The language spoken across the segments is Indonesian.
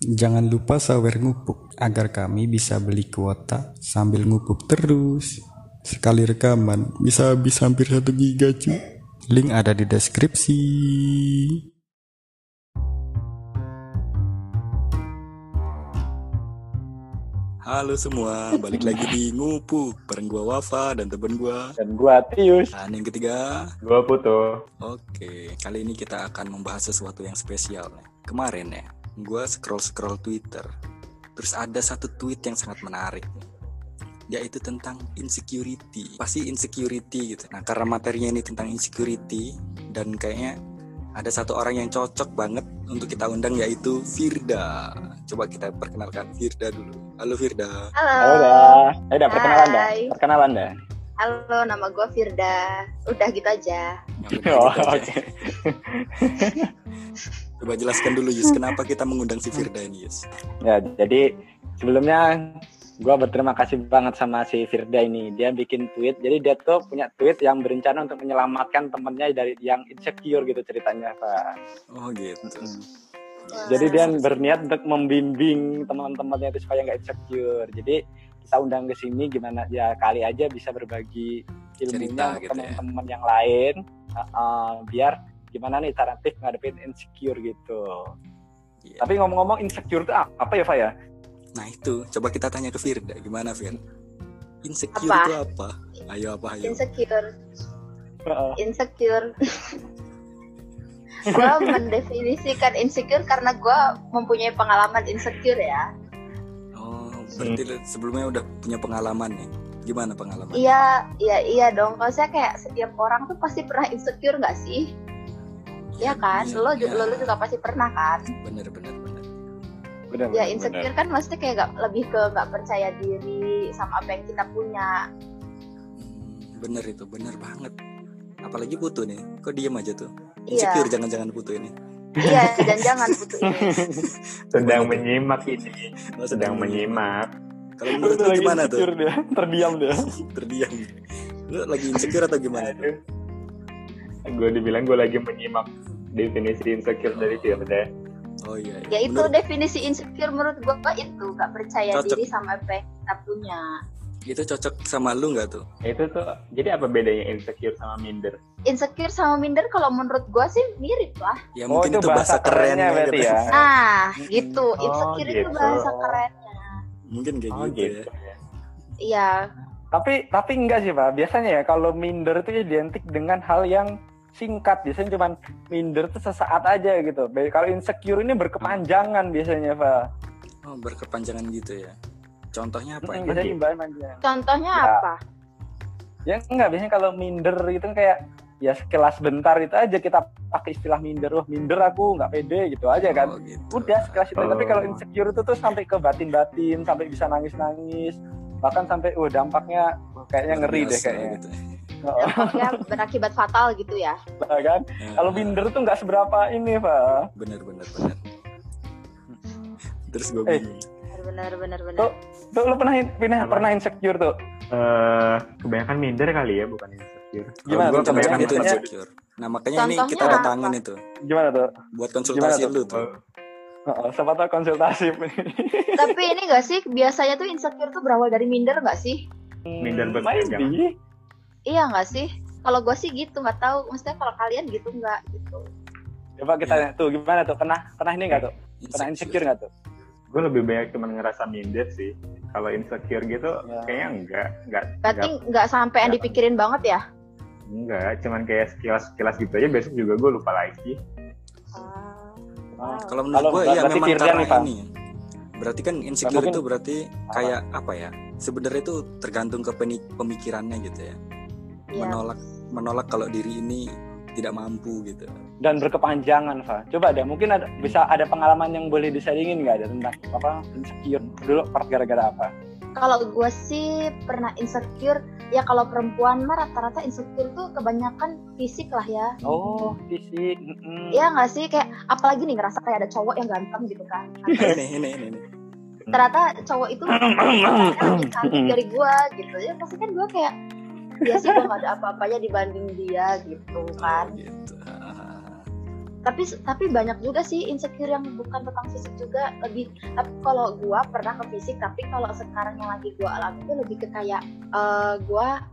Jangan lupa sawer ngupuk agar kami bisa beli kuota sambil ngupuk terus. Sekali rekaman bisa habis hampir satu giga cuy. Link ada di deskripsi. Halo semua, balik lagi di ngupuk bareng gua Wafa dan temen gua. Dan gua Tius. Dan yang ketiga, Gua Putu. Oke, kali ini kita akan membahas sesuatu yang spesial nih. Kemarin ya, gue scroll-scroll Twitter, terus ada satu tweet yang sangat menarik nih. Yaitu tentang insecurity. Pasti insecurity gitu. Nah, karena materinya ini tentang insecurity dan kayaknya ada satu orang yang cocok banget untuk kita undang yaitu Firda. Coba kita perkenalkan Firda dulu. Halo Firda. Halo Halo. dah. Ayo dah perkenalan dah. Perkenalan dah. Halo, nama gue Firda. Udah gitu aja. Udah Oh, gitu aja. Coba jelaskan dulu Yus, kenapa kita mengundang si Firda ini Yus? Ya, jadi sebelumnya gua berterima kasih banget sama si Firda ini. Dia bikin tweet. Jadi dia tuh punya tweet yang berencana untuk menyelamatkan temennya dari yang insecure gitu ceritanya, Pak. Oh gitu. Jadi dia berniat untuk membimbing teman-temannya itu supaya nggak insecure. Jadi kita undang ke sini gimana ya kali aja bisa berbagi ilmunya gitu ya. teman-teman yang lain uh, uh, biar gimana nih cara tips ngadepin insecure gitu. Iya. Tapi ngomong-ngomong insecure itu apa ya, Pak ya? Nah itu, coba kita tanya ke Firda, gimana Fir? Insecure Apa? itu apa? Ayo apa ayo? Insecure. Uh, Insecure. gue mendefinisikan insecure karena gue mempunyai pengalaman insecure ya. Oh, berarti lu sebelumnya udah punya pengalaman nih. Gimana pengalaman? Iya, iya, iya dong. Kalau saya kayak setiap orang tuh pasti pernah insecure nggak sih? Iya kan? Lo, ju- lo, lo juga pasti pernah kan? Bener bener bener. benar, Ya insecure kan pasti kayak gak, lebih ke nggak percaya diri sama apa yang kita punya. Hmm, Bener itu, bener banget. Apalagi putu nih, kok diem aja tuh? Iya, Insecure jangan-jangan putu ini. iya dan jangan putus ini. Sedang menyimak ini. Oh, Sedang menyimak. Kalau menurut lu gimana tuh? insecure dia, terdiam dia. Terdiam. Lu lagi insecure atau gimana tuh? gue dibilang gue lagi menyimak definisi insecure dari Firda Oh iya. iya. Ya itu Menurut- definisi insecure menurut gue itu gak percaya Cocok. diri sama apa yang kita punya. itu cocok sama lu nggak tuh? itu tuh jadi apa bedanya insecure sama minder Insecure sama minder kalau menurut gue sih mirip lah. Ya Oh, mungkin itu itu bahasa, bahasa kerennya kerennya berarti gitu. ya. Ah, gitu. Oh, Insecure itu gitu. bahasa kerennya. Mungkin kayak oh gitu, gitu ya. ya Iya, Tapi tapi enggak sih pak. Biasanya ya kalau minder itu identik dengan hal yang singkat. Biasanya cuman minder itu sesaat aja gitu. Kalau insecure ini berkepanjangan biasanya pak. Oh, berkepanjangan gitu ya. Contohnya apa Mm, ya? biasanya contohnya Ya. apa? Ya enggak biasanya kalau minder itu kan kayak ya sekelas bentar itu aja kita pakai istilah minder. Oh minder aku nggak pede gitu aja kan. Oh, gitu. Udah sekelas itu. Tapi kalau Oh. insecure itu tuh sampai ke batin-batin, sampai bisa nangis-nangis. Bahkan sampai, oh dampaknya kayaknya ngeri deh Biasa kayaknya. gitu. Oh, Dampaknya berakibat fatal gitu ya. kan? Ya, Kalau minder tuh nggak seberapa ini pak. bener bener bener. Terus gue Eh. bingung. Benar benar benar. Tuh, tuh lu pernah pernah, pernah insecure tuh? Eh, kebanyakan minder kali ya bukan insecure Gimana tuh? gua kebanyakan itu insecure. Nah makanya ini Contohnya kita datangin itu Gimana tuh? buat konsultasi Gimana lu tuh. Oh, siapa tahu konsultasi. Tapi ini gak sih biasanya tuh insecure tuh berawal dari minder gak sih? Minder Hmm, banget. Iya gak sih? Kalau gue sih gitu nggak tahu. Maksudnya kalau kalian gitu nggak gitu. Coba kita Iya. tanya tuh gimana tuh? Pernah pernah ini nggak tuh? Pernah insecure nggak tuh? gue lebih banyak cuma ngerasa minder sih kalau insecure gitu Ya. kayaknya enggak enggak Berarti enggak, nggak sampai yang dipikirin banget ya? enggak cuman kayak sekilas sekilas gitu aja besok juga gue lupa lagi Ah, Oh. Kalau menurut gue ya berarti memang karena nih, ini. Berarti kan insecure Mungkin- itu berarti kayak apa ya? Sebenarnya itu tergantung ke pemikirannya gitu ya. Iya. Menolak menolak kalau diri ini tidak mampu gitu. Dan berkepanjangan, Fa. Coba deh, mungkin ada bisa ada pengalaman yang boleh disaringin nggak ada tentang apa insecure dulu part gara-gara apa? Kalau gue sih pernah insecure. Ya kalau perempuan mah rata-rata insecure tuh kebanyakan fisik lah ya. Oh, fisik. mm-mm. Iya nggak sih? Kayak apalagi nih ngerasa kayak ada cowok yang ganteng gitu kan. ini ini ini. ini. ternyata cowok itu lebih cantik dari gue gitu ya pasti kan gue kayak dia sih gue gak ada apa-apanya dibanding dia gitu Oh, kan gitu. Ah. tapi tapi banyak juga sih insecure yang bukan tentang fisik juga lebih tapi kalau gua pernah ke fisik tapi kalau sekarang yang lagi gua alami itu lebih ke kayak eh, gua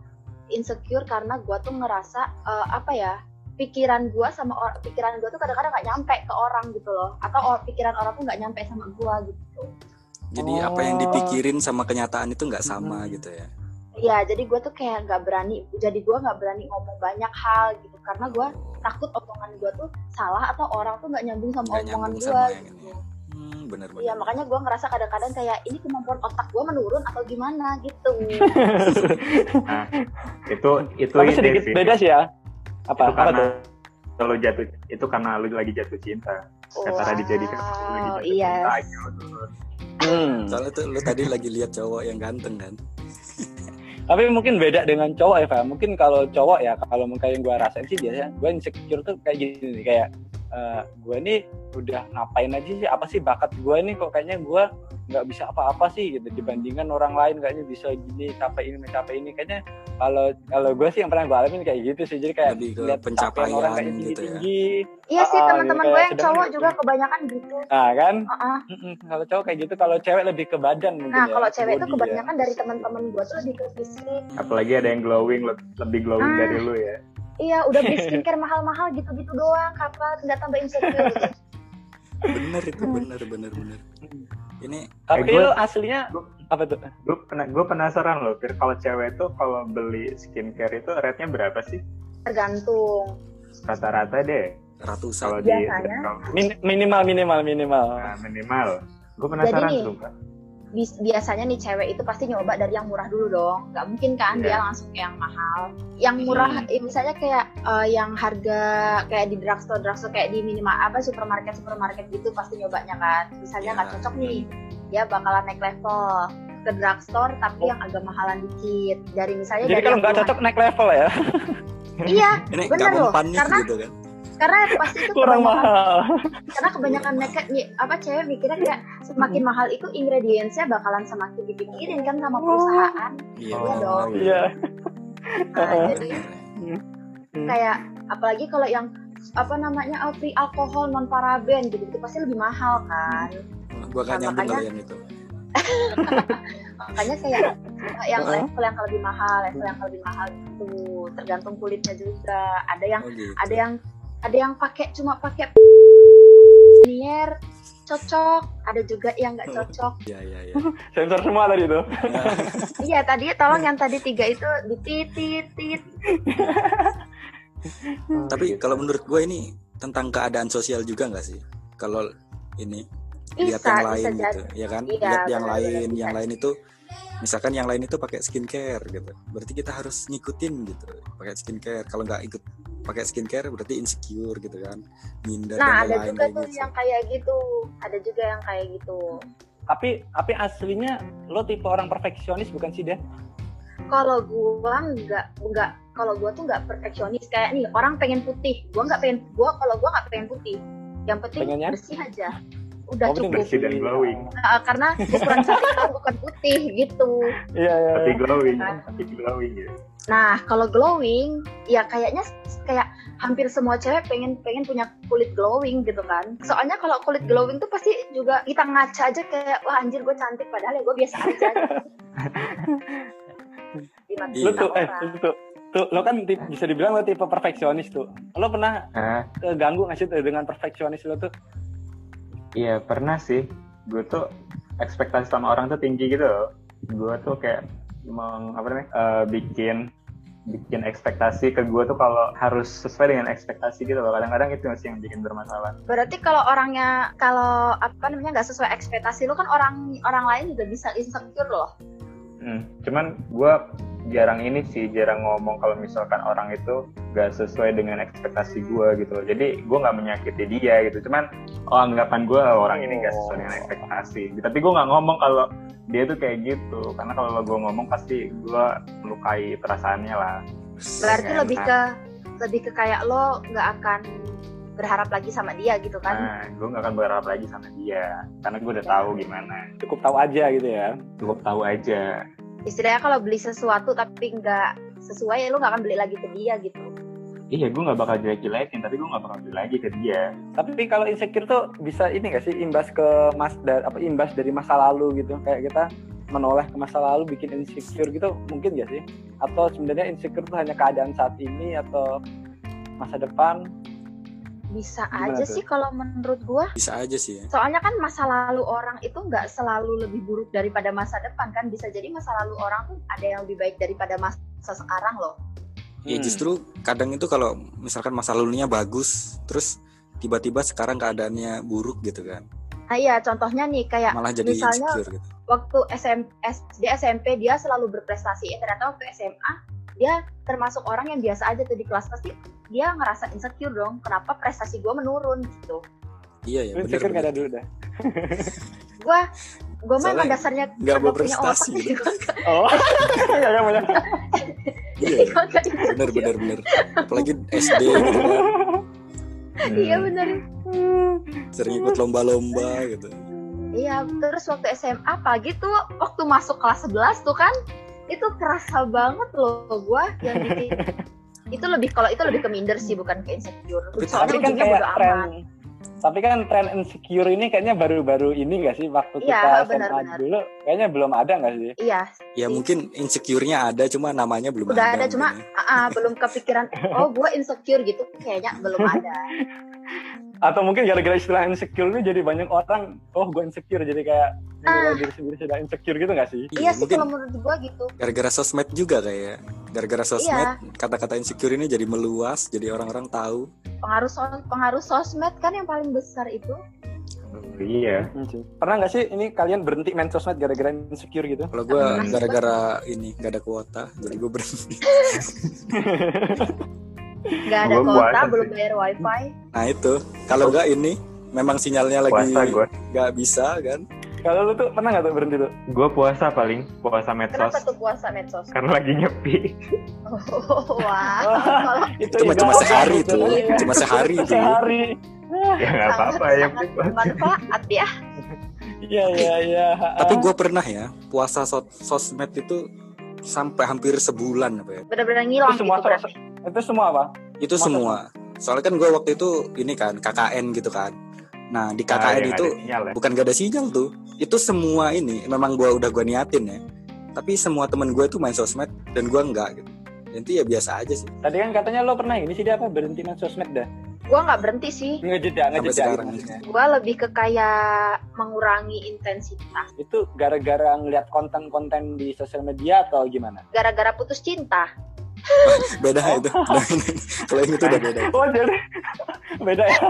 insecure karena gua tuh ngerasa eh, apa ya pikiran gua sama or- pikiran gua tuh kadang-kadang nggak nyampe ke orang gitu loh atau or- pikiran orang tuh nggak nyampe sama gua gitu Jadi apa yang Oh. dipikirin sama kenyataan itu nggak sama Hmm. gitu ya. Ya jadi gua tuh kayak nggak berani jadi gua nggak berani ngomong banyak hal gitu karena gua Oh, takut omongan gua tuh salah atau orang tuh nggak nyambung sama nggak omongan yang gitu. Hmm. Iya makanya gue ngerasa kadang-kadang kayak ini kemampuan otak gue menurun atau gimana gitu. itu itu Tapi sedikit sih. beda sih ya. Apa? itu Apa karena kalau jatuh itu karena lu lagi jatuh cinta Katara dijadikan lu lagi Wow, jatuh iya. cinta turun. Hmm. Soalnya tuh lu tadi lagi lihat cowok yang ganteng kan. Tapi mungkin beda dengan cowok ya, Pak. Mungkin kalau cowok ya, kalau mungkin yang gue rasain sih biasanya gue insecure tuh kayak gini nih, kayak eh gue nih udah ngapain aja sih, apa sih bakat gue nih kok kayaknya gue nggak bisa apa-apa sih gitu dibandingkan orang lain kayaknya bisa gini capai ini mencapai ini kayaknya kalau kalau gue sih yang pernah gue alamin kayak gitu sih jadi kayak Lebih ke lihat pencapaian orang kayak gitu ya. tinggi tinggi Iya sih Ah, teman-teman gitu gue yang cowok juga kebanyakan gitu. nah kan Heeh. Mm-mm. kalau cowok kayak gitu kalau cewek lebih ke badan mungkin Nah ya, kalau cewek itu ya. kebanyakan dari teman-teman gue tuh lebih ke fisik. apalagi ada yang glowing le- lebih glowing Ah. dari lu ya Iya udah beli skincare mahal-mahal gitu-gitu doang kapan nggak tambah insecure. Bener itu bener bener bener. Ini tapi Eh, lo aslinya gua- apa tuh gue pena, gue penasaran loh Fir kalau cewek tuh kalau beli skincare itu rate-nya berapa sih Tergantung. rata-rata deh ratusan. kalau di Biasanya. kalau- Min- minimal minimal minimal nah, minimal gue penasaran tuh Kak. Biasanya nih cewek itu pasti nyoba dari yang murah dulu dong. Nggak mungkin kan Iya. dia langsung ke yang mahal. Yang murah, eh, misalnya kayak eh, yang harga kayak di drugstore, drugstore kayak di minimal apa supermarket, supermarket gitu pasti nyobanya kan. Misalnya nggak Iya. cocok nih, dia bakalan naik level ke drugstore tapi yang agak mahalan dikit. Dari misalnya jadi dari kalau nggak cocok naik level ya Iya, nggak loh. Karena gitu kan. Karena pasti itu kurang kebanyakan- mahal karena kebanyakan mereka nih, apa cewek mikirnya kayak semakin mahal itu ingredientsnya bakalan semakin dipikirin kan sama perusahaan. Iya Oh, dong. iya Nah, Heeh. jadi Hmm. kayak apalagi kalau yang apa namanya uh, free alkohol non paraben gitu itu pasti lebih mahal kan. Gua gak Nah, nyambung makanya- kalian itu. Makanya kayak yang Heeh. level yang lebih mahal, level yang lebih mahal itu tergantung kulitnya juga. Ada yang Oh gitu. ada yang ada yang pakai cuma pakai nier cocok, ada juga yang nggak cocok. Iya iya iya. sensor semua tadi tuh Iya tadi tolong yang tadi tiga itu dititit Tapi kalau menurut gue ini tentang keadaan sosial juga nggak sih? Kalau ini lihat yang bisa lain jadi. gitu, ya kan? Iya, lihat yang lain, bisa. yang lain itu misalkan yang lain itu pakai skincare gitu. Berarti kita harus ngikutin gitu, pakai skincare. Kalau nggak ikut pakai skincare berarti insecure gitu kan. Minder Nah dan ada lain-lain juga tuh gitu. yang kayak gitu, ada juga yang kayak gitu. tapi tapi aslinya lo tipe orang perfeksionis bukan sih deh Kalau gua nggak nggak kalau gua tuh nggak perfeksionis kayak nih orang pengen putih, gua nggak pengen gua kalau gua nggak pengen putih. Yang penting Pengennya? bersih aja. Udah Oh, cukup. bersih dan glowing Nah, karena ukuran cantik gua bukan putih gitu. iya iya tapi iya. glowing Kan. tapi glowing ya Nah, kalau glowing, ya kayaknya kayak hampir semua cewek pengen pengen punya kulit glowing gitu kan. Soalnya kalau kulit glowing tuh pasti juga kita ngaca aja kayak wah anjir gue cantik padahal ya gue biasa aja. Lo tuh eh orang. tuh, tuh, lo kan tip- bisa dibilang lo tipe perfeksionis tuh lo pernah ah keganggu nggak sih dengan perfeksionis lo tuh Iya pernah sih. Gue tuh ekspektasi sama orang tuh tinggi gitu loh. Gue tuh kayak meng, apa namanya eh, bikin bikin ekspektasi ke gue tuh kalau harus sesuai dengan ekspektasi gitu loh. Kadang-kadang itu sih yang bikin bermasalah. Berarti kalau orangnya kalau apa namanya nggak sesuai ekspektasi lu kan orang orang lain juga bisa insecure loh. Hmm. Cuman gue jarang ini sih jarang ngomong kalau misalkan orang itu gak sesuai dengan ekspektasi gue gitu loh. Jadi gue nggak menyakiti dia gitu. Cuman oh anggapan gue orang ini gak sesuai dengan ekspektasi. Tapi gue nggak ngomong kalau dia tuh kayak gitu. Karena kalau gue ngomong pasti gue melukai perasaannya lah. Berarti Enak. lebih ke lebih ke kayak lo nggak akan berharap lagi sama dia gitu kan. Nah, gue nggak akan berharap lagi sama dia. Karena gue udah tahu gimana. cukup tahu aja gitu ya Cukup tahu aja. Istilahnya kalau beli sesuatu tapi nggak sesuai ya lo nggak akan beli lagi ke dia gitu. iya gue nggak bakal jelek-jelekin tapi gue nggak bakal beli lagi ke dia Tapi kalau insecure tuh bisa ini gak sih imbas ke mas da- apa imbas dari masa lalu gitu kayak kita menoleh ke masa lalu bikin insecure gitu mungkin gak sih? Atau sebenarnya insecure tuh hanya keadaan saat ini atau masa depan? Bisa Gimana aja tuh? sih kalau menurut gua Bisa aja sih ya. soalnya kan masa lalu orang itu nggak selalu lebih buruk daripada masa depan kan bisa jadi masa lalu orang tuh ada yang lebih baik daripada masa sekarang loh Ya Hmm. justru kadang itu kalau misalkan masa lalunya bagus, terus tiba-tiba sekarang keadaannya buruk gitu kan. nah iya contohnya nih kayak Malah jadi misalnya insecure gitu. waktu SM, SD SMP dia selalu berprestasi eh, ternyata waktu SMA dia termasuk orang yang biasa aja tuh di kelas pasti dia ngerasa insecure dong kenapa prestasi gue menurun gitu Iya ya, bener. insecure gak bener. ada dulu dah. gue gue mah Soalnya emang dasarnya nggak berprestasi otak gitu. Oh. ya ya bener. Iya, ya. bener bener bener. Apalagi SD gitu kan, iya Hmm. bener sering ikut lomba-lomba gitu. Iya, terus waktu SMA pagi tuh waktu masuk kelas 11 tuh kan itu kerasa banget loh gua yang bikin itu lebih kalau itu lebih ke minder sih bukan ke insecure. Soalnya Tapi kan ujungnya kayak tren amat. tapi kan tren insecure ini kayaknya baru-baru ini gak sih waktu Iya, kita SMA benar-benar. dulu kayaknya belum ada gak sih? Iya, Ya mungkin insecure-nya ada, cuma namanya belum udah ada ada. cuma ah, ah, belum kepikiran oh gua insecure gitu kayaknya belum ada. Atau mungkin gara-gara istilah insecure ini jadi banyak orang oh gue insecure jadi kayak Ah. diri sendiri sudah insecure gitu gak sih? iya sih mungkin kalau menurut gua gitu. gara-gara sosmed juga kayak. Gara-gara sosmed, Iya. kata-kata insecure ini jadi meluas, jadi orang-orang tahu. Pengaruh sos- pengaruh sosmed kan yang paling besar itu. iya Hmm, sih. Pernah nggak sih ini kalian berhenti main sosmed gara-gara insecure gitu? Kalau gue sih, gara-gara ini gak ada kuota, jadi gue berhenti. Nggak ada Gua kuota, belum bayar wifi. Nah itu, kalau nggak ini, memang sinyalnya lagi nggak bisa kan? Kalau lu tuh pernah nggak tuh berhenti tuh? gue puasa paling puasa medsos Kenapa tuh puasa medsos? karena lagi nyepi Oh, wah. Oh, Itu juga cuma sehari tuh, cuma sehari tuh. Sehari. ya nggak apa-apa ya sangat bermanfaat ya. Iya iya iya. Tapi gue pernah ya puasa sos- sosmed itu sampai hampir sebulan apa ya? Benar-benar ngilang Itu semua gitu. Itu semua apa? Itu Masa semua. Soalnya kan gue waktu itu ini kan KKN gitu kan. Nah di Nah, KKN yang itu ada sinyal ya. bukan gak ada sinyal tuh. Itu semua ini memang gue udah gue niatin ya. Tapi semua temen gue tuh main sosmed dan gue enggak gitu. Dan itu ya biasa aja sih. Tadi kan katanya lo pernah ini sih dia apa berhenti main sosmed dah. Gua nggak berhenti sih. Ngejeda, ngejeda. Gua lebih ke kayak mengurangi intensitas. Itu gara-gara ngeliat konten-konten di sosial media atau gimana? Gara-gara putus cinta. Beda itu. Kalau yang itu udah beda. Oh jadi beda ya.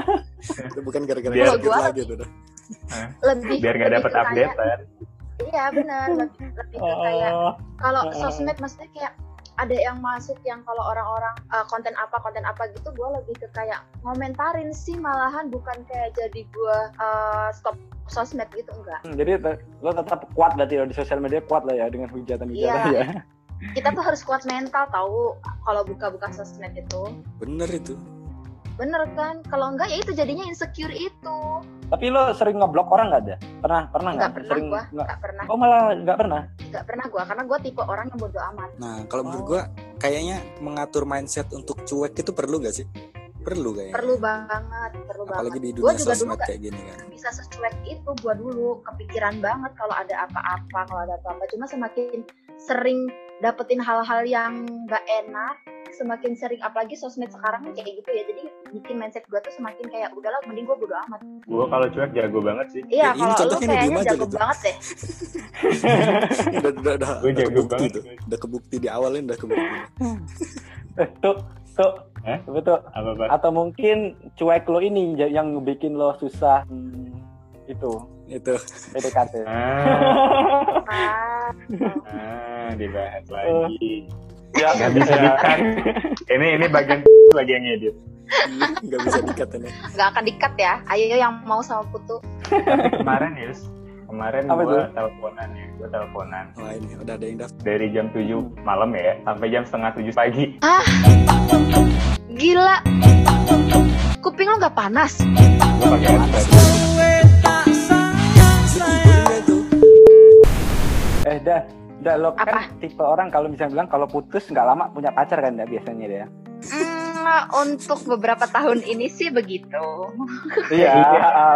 Itu bukan gara-gara Biar gua lagi tuh. udah. Lebih biar nggak lebih dapet update kan Iya benar. Lebih, lebih ke kayak Oh, kalau Heeh. sosmed maksudnya kayak ada yang masuk yang kalau orang-orang uh, konten apa konten apa gitu gue lebih ke kayak ngomentarin sih malahan bukan kayak jadi gue uh, stop sosmed gitu enggak Hmm, jadi lo tetap kuat berarti lo di sosial media kuat lah ya dengan hujatan-hujatan Iya. ya. Kita tuh harus kuat mental tahu kalau buka-buka sosmed itu Bener itu. bener kan kalau enggak ya itu jadinya insecure itu Tapi lo sering ngeblok orang nggak ada? Pernah pernah nggak pernah Sering gua nggak? pernah Oh malah nggak pernah. nggak pernah gua karena gua tipe orang yang bodoh amat Nah, kalau menurut Oh. gua kayaknya mengatur mindset untuk cuek itu perlu gak sih? Perlu kayaknya. perlu banget perlu Apalagi banget di Gua dunia juga dulu sosmed nggak- kayak gini kan. bisa secuek itu gua dulu kepikiran banget kalau ada apa-apa kalau ada apa-apa cuma semakin sering dapetin hal-hal yang nggak enak semakin sering apalagi sosmed sekarang kayak gitu ya jadi bikin mindset gua tuh semakin kayak udahlah mending gua bodo amat gue kalau cuek jago banget sih iya Ya, kalau lu kayaknya jago gitu. banget deh udah udah udah, Gua udah jago kebukti banget tuh. gue. Udah kebukti di awalnya udah kebukti. Eh, tuh tuh. Hah? Betul. apa pak Atau mungkin cuek lo ini yang bikin lo susah hmm, itu itu. PDKT. ah, ah, ah dibahas lagi. ya nggak bisa dikat. Ini ini bagian lagi yang edit Enggak bisa dikat ini. nggak akan dikat ya. Ayo yang mau sama putu. Tapi kemarin Yus. Kemarin Apa gue teleponan ya gue teleponan. Wah ini udah ada yang daftar. dari jam 7 malam ya sampai jam setengah 7 pagi. Gila. Kuping lo nggak panas? Gue pakai Eh dah, dah lo Apa? kan tipe orang kalau bisa bilang kalau putus nggak lama punya pacar kan ya biasanya dia. Hmm, Eh, untuk beberapa tahun ini sih begitu. Iya,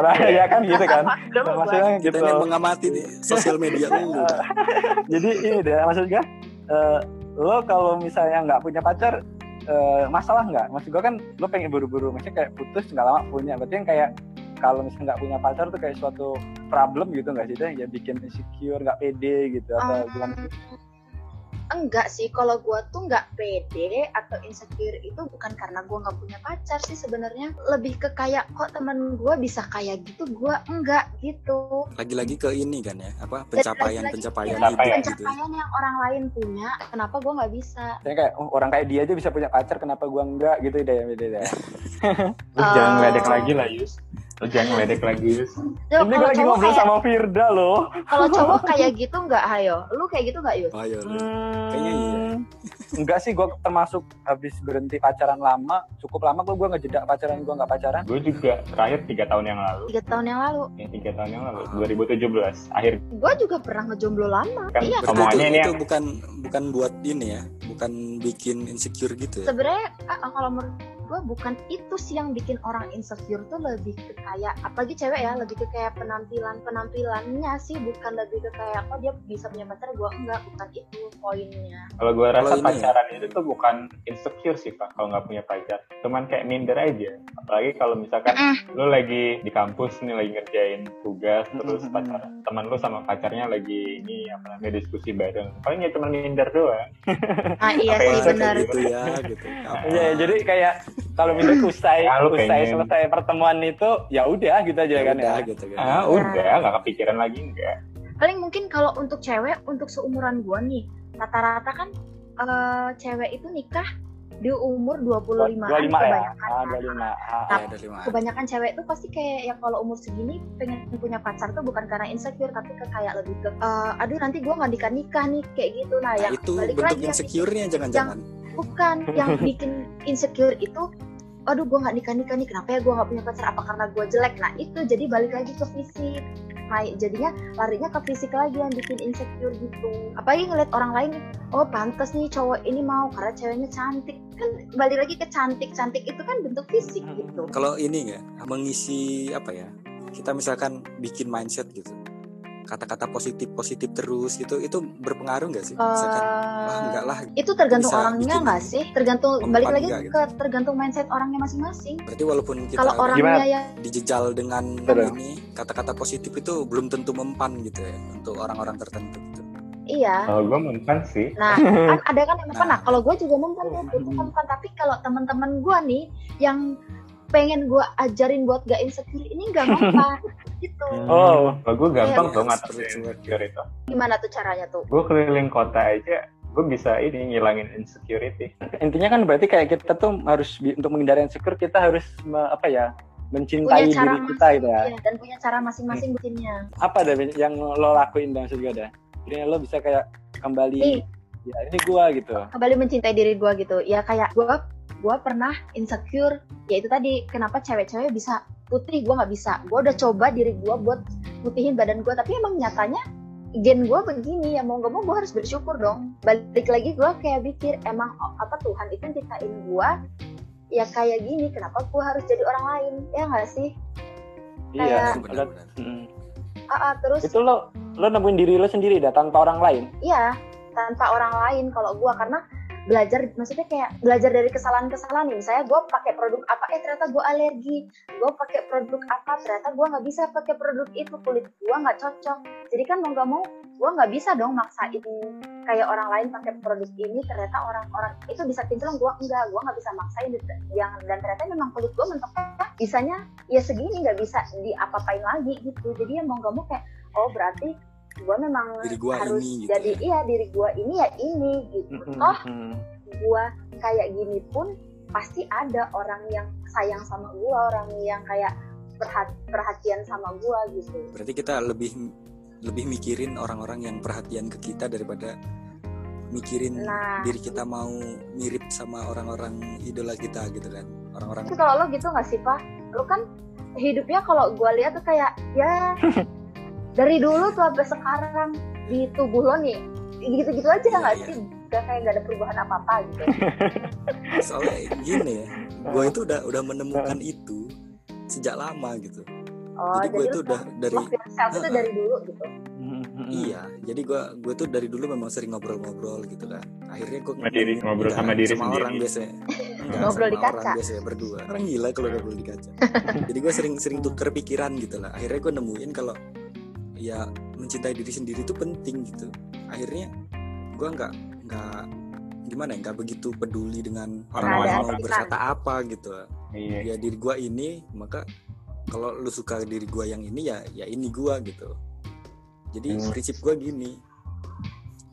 nah, ya kan gitu kan. Gua. Maksudnya Kita gitu. yang mengamati nih sosial media lu. Jadi ini deh maksudnya eh, lo kalau misalnya nggak punya pacar eh, masalah nggak? Maksud gue kan lo pengen buru-buru, maksudnya kayak putus nggak lama punya. Berarti yang kayak kalau misalnya nggak punya pacar tuh kayak suatu problem gitu nggak sih? Itu yang bikin insecure, nggak pede gitu atau Um, gimana sih? enggak sih kalau gua tuh nggak pede atau insecure itu bukan karena gua nggak punya pacar sih sebenarnya lebih ke kayak kok temen gua bisa kayak gitu gua enggak gitu Lagi-lagi ke ini kan ya, apa pencapaian pencapaian Pencapaian. hidup gitu. pencapaian yang orang lain punya kenapa gua nggak bisa Saya kayak oh, orang kayak dia aja bisa punya pacar, kenapa gua enggak gitu deh ya beda deh. Jangan Eh. ngeledek lagi lah Yus. Lu jangan ngeledek lagi Yus. Yo, Ini gue lagi ngobrol kayak sama Firda loh. kalau cowok kayak gitu nggak hayo lu kayak gitu nggak Yus Ayo. Hmm, Kayaknya iya. Enggak sih, gue termasuk habis berhenti pacaran lama, cukup lama gue gue ngejeda pacaran gue nggak pacaran. Gue juga terakhir tiga tahun yang lalu. tiga tahun yang lalu Ya, tiga tahun yang lalu, 2017. Akhir gua juga pernah ngejomblo lama kan iya omongannya itu, ini itu yang bukan bukan buat ini ya, bukan bikin insecure gitu ya. sebenarnya ah, kalau menurut gue bukan itu sih yang bikin orang insecure tuh lebih ke kayak apalagi cewek ya lebih ke kayak penampilan penampilannya sih bukan lebih ke kayak kok dia bisa punya pacar gue enggak bukan itu poinnya kalau gue rasa ya? pacaran itu tuh bukan insecure sih pak kalau nggak punya pacar cuman kayak minder aja apalagi kalau misalkan lu lagi di kampus nih lagi ngerjain tugas terus Mm-mm. pacar teman lu sama pacarnya lagi ini apa namanya diskusi bareng paling ya cuma minder doang ah iya Apa sih benar gitu ya gitu. Apa? Iya, jadi kayak kalau misalnya usai Ah, lu usai pengen. selesai pertemuan itu ya udah gitu aja Ya kan udah ya. gitu kan. ah udah nggak kepikiran lagi enggak paling mungkin kalau untuk cewek untuk seumuran gue nih rata-rata kan eh, cewek itu nikah di umur 25 25 an ya. kebanyakan Ah, kan. 25. Ah, Ya, ada lima. kebanyakan cewek tuh pasti kayak ya kalau umur segini pengen punya pacar tuh bukan karena insecure tapi ke kayak lebih ke "Eh, aduh nanti gue nggak nikah nikah nih kayak gitu nah, Nah, yang itu balik bentuk lagi yang insecure-nya jangan-jangan. Bukan yang bikin insecure itu aduh gue nggak nikah nikah nih kenapa ya gue nggak punya pacar apa karena gue jelek nah itu jadi balik lagi ke fisik nah jadinya larinya ke fisik lagi yang bikin insecure gitu apalagi ngeliat orang lain oh pantas nih cowok ini mau karena ceweknya cantik kan balik lagi ke cantik cantik itu kan bentuk fisik Hmm. gitu Kalau ini nggak mengisi apa ya? Kita misalkan bikin mindset gitu. Kata-kata positif positif terus gitu itu berpengaruh nggak sih? Misalkan Eh, enggak lah itu tergantung orangnya nggak sih tergantung balik lagi gitu. ke tergantung mindset orangnya masing-masing berarti walaupun kita kalau orangnya ya dijejal dengan Betul. ini kata-kata positif itu belum tentu mempan gitu ya untuk orang-orang tertentu gitu. iya kalau gue mempan sih nah kan ada kan yang mempan Nah. nah kalau gue juga mempan tuh mempan tapi kalau teman-teman gue nih yang pengen gue ajarin buat gak insecure ini gak mempan gitu Oh. kalau gue gampang Iya, tuh iya, ngatasin seperti- insecure itu gimana tuh caranya tuh gue keliling kota aja gue bisa ini ngilangin insecurity Intinya kan berarti kayak kita tuh harus untuk menghindari insecure kita harus me- apa ya? mencintai punya cara diri kita gitu ya. iya, dan punya cara masing-masing bikinnya Apa ada yang lo lakuin dan juga ada? Jadi lo bisa kayak kembali nih ya ini gua gitu. kembali mencintai diri gue gitu ya kayak gue gue pernah insecure ya itu tadi kenapa cewek-cewek bisa putih gue nggak bisa gue udah coba diri gue buat putihin badan gue tapi emang nyatanya gen gue begini ya mau gak mau gue harus bersyukur dong balik lagi gue kayak pikir emang apa Tuhan itu ciptain gue ya kayak gini kenapa gue harus jadi orang lain ya nggak sih Iya. Kayak- lo- Benar-benar. mm. ah, ah, terus Itu lo lo nemuin diri lo sendiri dah tanpa orang lain. Iya, tanpa orang lain kalau gua karena belajar maksudnya kayak belajar dari kesalahan-kesalahan. Nih misalnya gue pakai produk apa eh ternyata gue alergi. Gue pakai produk apa ternyata gue nggak bisa pakai produk itu. Kulit gue nggak cocok. Jadi kan mau nggak mau gue nggak bisa dong maksain kayak orang lain pakai produk ini ternyata orang-orang itu bisa kinclong gue enggak. Gue nggak bisa maksain yang dan ternyata memang kulit gue mentoknya bisanya ya segini nggak bisa diapa-apain lagi gitu. Jadi ya mau nggak mau kayak oh berarti gue memang Diri gua harus ini, gitu jadi ya. iya diri gue ini ya ini gitu Mm-mm, toh mm. gue kayak gini pun pasti ada orang yang sayang sama gue orang yang kayak perhat- perhatian sama gue gitu Berarti kita lebih lebih mikirin orang-orang yang perhatian ke kita daripada mikirin nah diri kita mau mirip sama orang-orang idola kita gitu kan. Orang-orang tapi kalau lo gitu nggak sih pak lo kan hidupnya kalau gue lihat tuh kayak ya dari dulu tuh sampai sekarang di tubuh lo nih gitu-gitu aja Iya, nggak iya. sih? Juga kayak gak ada perubahan apa apa gitu. Soalnya gini ya gue itu udah udah menemukan itu sejak lama gitu. Oh jadi gue itu udah dari yourself itu dari dulu gitu. Iya jadi gue gue tuh dari dulu memang sering ngobrol-ngobrol gitu kan. Akhirnya gue Sama diri, ngobrol sama diri sama sendiri. orang biasanya. Enggak, Ngobrol sama di kaca. orang biasanya berdua. Orang gila kalau ngobrol di kaca. Jadi gue sering sering tuker pikiran gitu lah. Akhirnya gue nemuin kalau ya mencintai diri sendiri itu penting gitu akhirnya gue nggak nggak gimana ya nggak begitu peduli dengan orang lain mau berkata apa gitu Iya. ya diri gua ini maka kalau lu suka diri gua yang ini ya ya ini gua gitu jadi Hmm. prinsip gua gini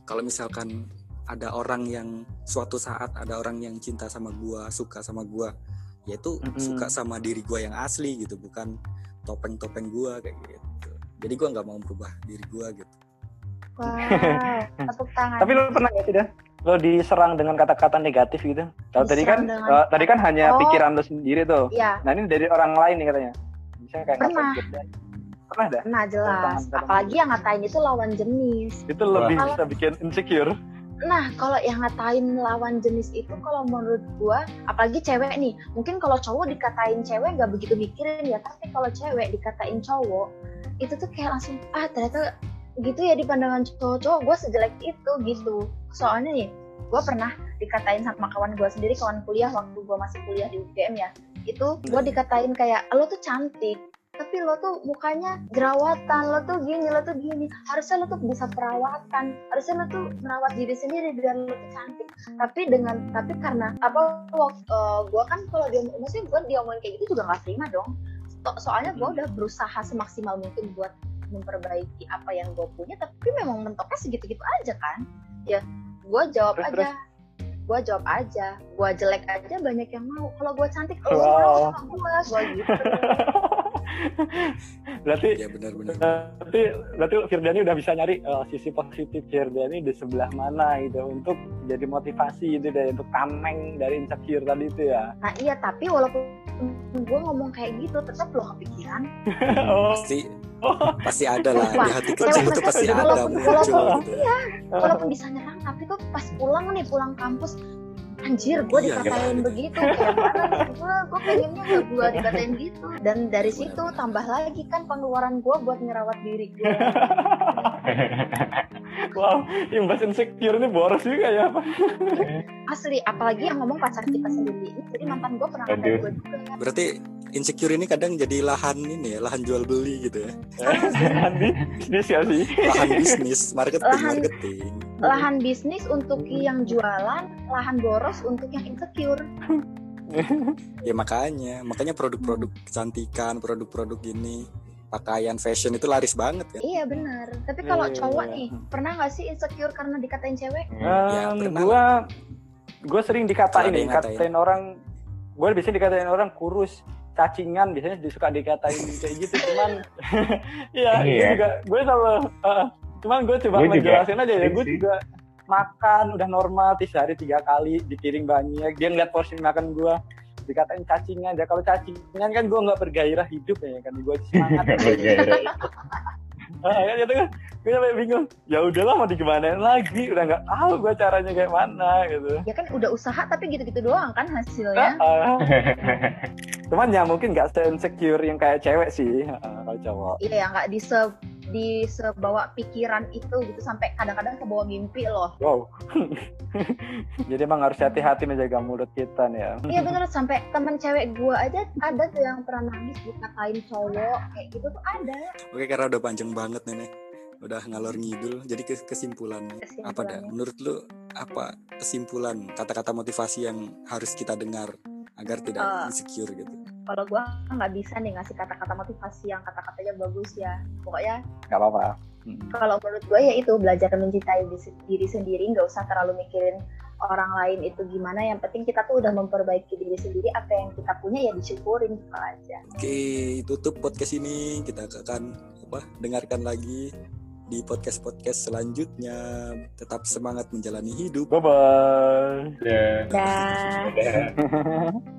kalau misalkan ada orang yang suatu saat ada orang yang cinta sama gua suka sama gua yaitu Mm-mm. suka sama diri gua yang asli gitu bukan topeng-topeng gua kayak gitu jadi gua nggak mau berubah diri gua gitu wow tepuk tangan Tapi lo pernah gak sih dah? Lo diserang dengan kata-kata negatif gitu? Kalau tadi kan, dengan- eh, tadi kan hanya Oh. pikiran lo sendiri tuh. Iya Nah ini dari orang lain nih katanya. Bisa kayak Pernah. gitu? Pernah dah? Nah jelas, apalagi yang ngatain itu lawan jenis. Itu lebih Wah. bisa bikin insecure. Nah kalau yang ngatain lawan jenis itu kalau menurut gua, apalagi cewek nih, mungkin kalau cowok dikatain cewek nggak begitu mikirin ya, tapi kalau cewek dikatain cowok, itu tuh kayak langsung ah ternyata gitu ya di pandangan cowok-cowok gue sejelek itu gitu. Soalnya nih, gue pernah dikatain sama kawan gue sendiri, kawan kuliah waktu gue masih kuliah di UGM ya, itu gue dikatain kayak lo tuh cantik, tapi lo tuh mukanya jerawatan lo tuh gini lo tuh gini. Harusnya lo tuh bisa perawatan. Harusnya lo tuh merawat diri sendiri biar lo tuh cantik. Tapi dengan tapi karena apa waktu gue kan kalau dia maksudnya gue diomongin kayak gitu juga nggak terima dong. So- soalnya gue udah berusaha semaksimal mungkin buat memperbaiki apa yang gue punya tapi memang mentoknya segitu-gitu aja kan. Ya gue jawab Terus, aja. gue jawab aja. Gue jelek aja banyak yang mau. Kalau gue cantik lo Wow. mau sama gue gue gitu berarti ya benar-benar berarti berarti Firdiani udah bisa nyari eh, sisi positif Firdiani di sebelah mana gitu untuk jadi motivasi gitu deh untuk tameng dari insecure tadi itu ya. Nah iya tapi walaupun gue ngomong kayak gitu tetap lo kepikiran. oh, pasti pasti ada lah di Wah, hati kecil itu pasti ada walaupun- muncul walaupun- gitu ya. Walaupun bisa nyerang tapi tuh pas pulang nih pulang kampus anjir gue Iya, dikatain gitu. begitu gue gue pengennya gak gue dikatain gitu. Dan dari situ tambah lagi kan pengeluaran gue buat ngerawat diri gue wow, imbas insecure ini boros juga ya Pak. asli apalagi yang ngomong pacar kita sendiri jadi mantan gue pernah Aduh. gue juga berarti insecure ini kadang jadi lahan ini ya lahan jual beli gitu ya Andi, bisnis ya sih. lahan bisnis marketing Lahan- marketing lahan bisnis untuk yang jualan lahan boros untuk yang insecure ya makanya makanya produk-produk kecantikan produk-produk ini pakaian fashion itu laris banget kan iya benar. Tapi kalau Iya, cowok iya. nih pernah gak sih insecure karena dikatain cewek? Ya, Um, pernah gua gue sering dikatain nih, dikatain. orang gue biasanya dikatain orang kurus cacingan biasanya suka dikatain kayak gitu cuman iya Iya. gue juga gue selalu uh, cuman gue coba Gua ngejelasin aja ya gue juga makan udah normal tiap hari tiga kali dipiring banyak dia ngeliat porsi makan gue dikatain cacingan. Ya kalau cacingan kan gue nggak bergairah hidup ya kan? Gue semangat. Bergairah. Ah, kan gitu kan? Gue sampai bingung ya udahlah mau digimanain lagi? Udah nggak tahu gue caranya kayak mana gitu. Ya kan udah usaha tapi gitu-gitu doang kan hasilnya. Ah, cuman ya mungkin nggak se-insecure yang kayak cewek sih ah, kalau cowok. Iya ya nggak di se di sebawa pikiran itu gitu sampai kadang-kadang ke bawah mimpi loh. Wow. Jadi emang harus hati-hati menjaga mulut kita nih ya. Iya bener. Sampai temen cewek gua aja ada tuh yang pernah nangis dikatain cowok kayak gitu tuh ada. Oke karena udah panjang banget nih udah ngalor ngidul jadi ke- kesimpulannya apa dah menurut lu apa kesimpulan kata-kata motivasi yang harus kita dengar agar tidak Eh. insecure gitu kalau gua nggak bisa nih ngasih kata-kata motivasi yang kata-katanya bagus ya. Pokoknya nggak apa-apa. Hmm. kalau menurut gue ya itu belajar mencintai diri- diri sendiri. Nggak usah terlalu mikirin orang lain itu gimana. Yang penting kita tuh udah memperbaiki diri sendiri. Apa yang kita punya ya disyukurin gitu aja. Oke tutup podcast ini. Kita akan apa dengarkan lagi di podcast podcast selanjutnya. Tetap semangat menjalani hidup. Bye bye Ya. dah.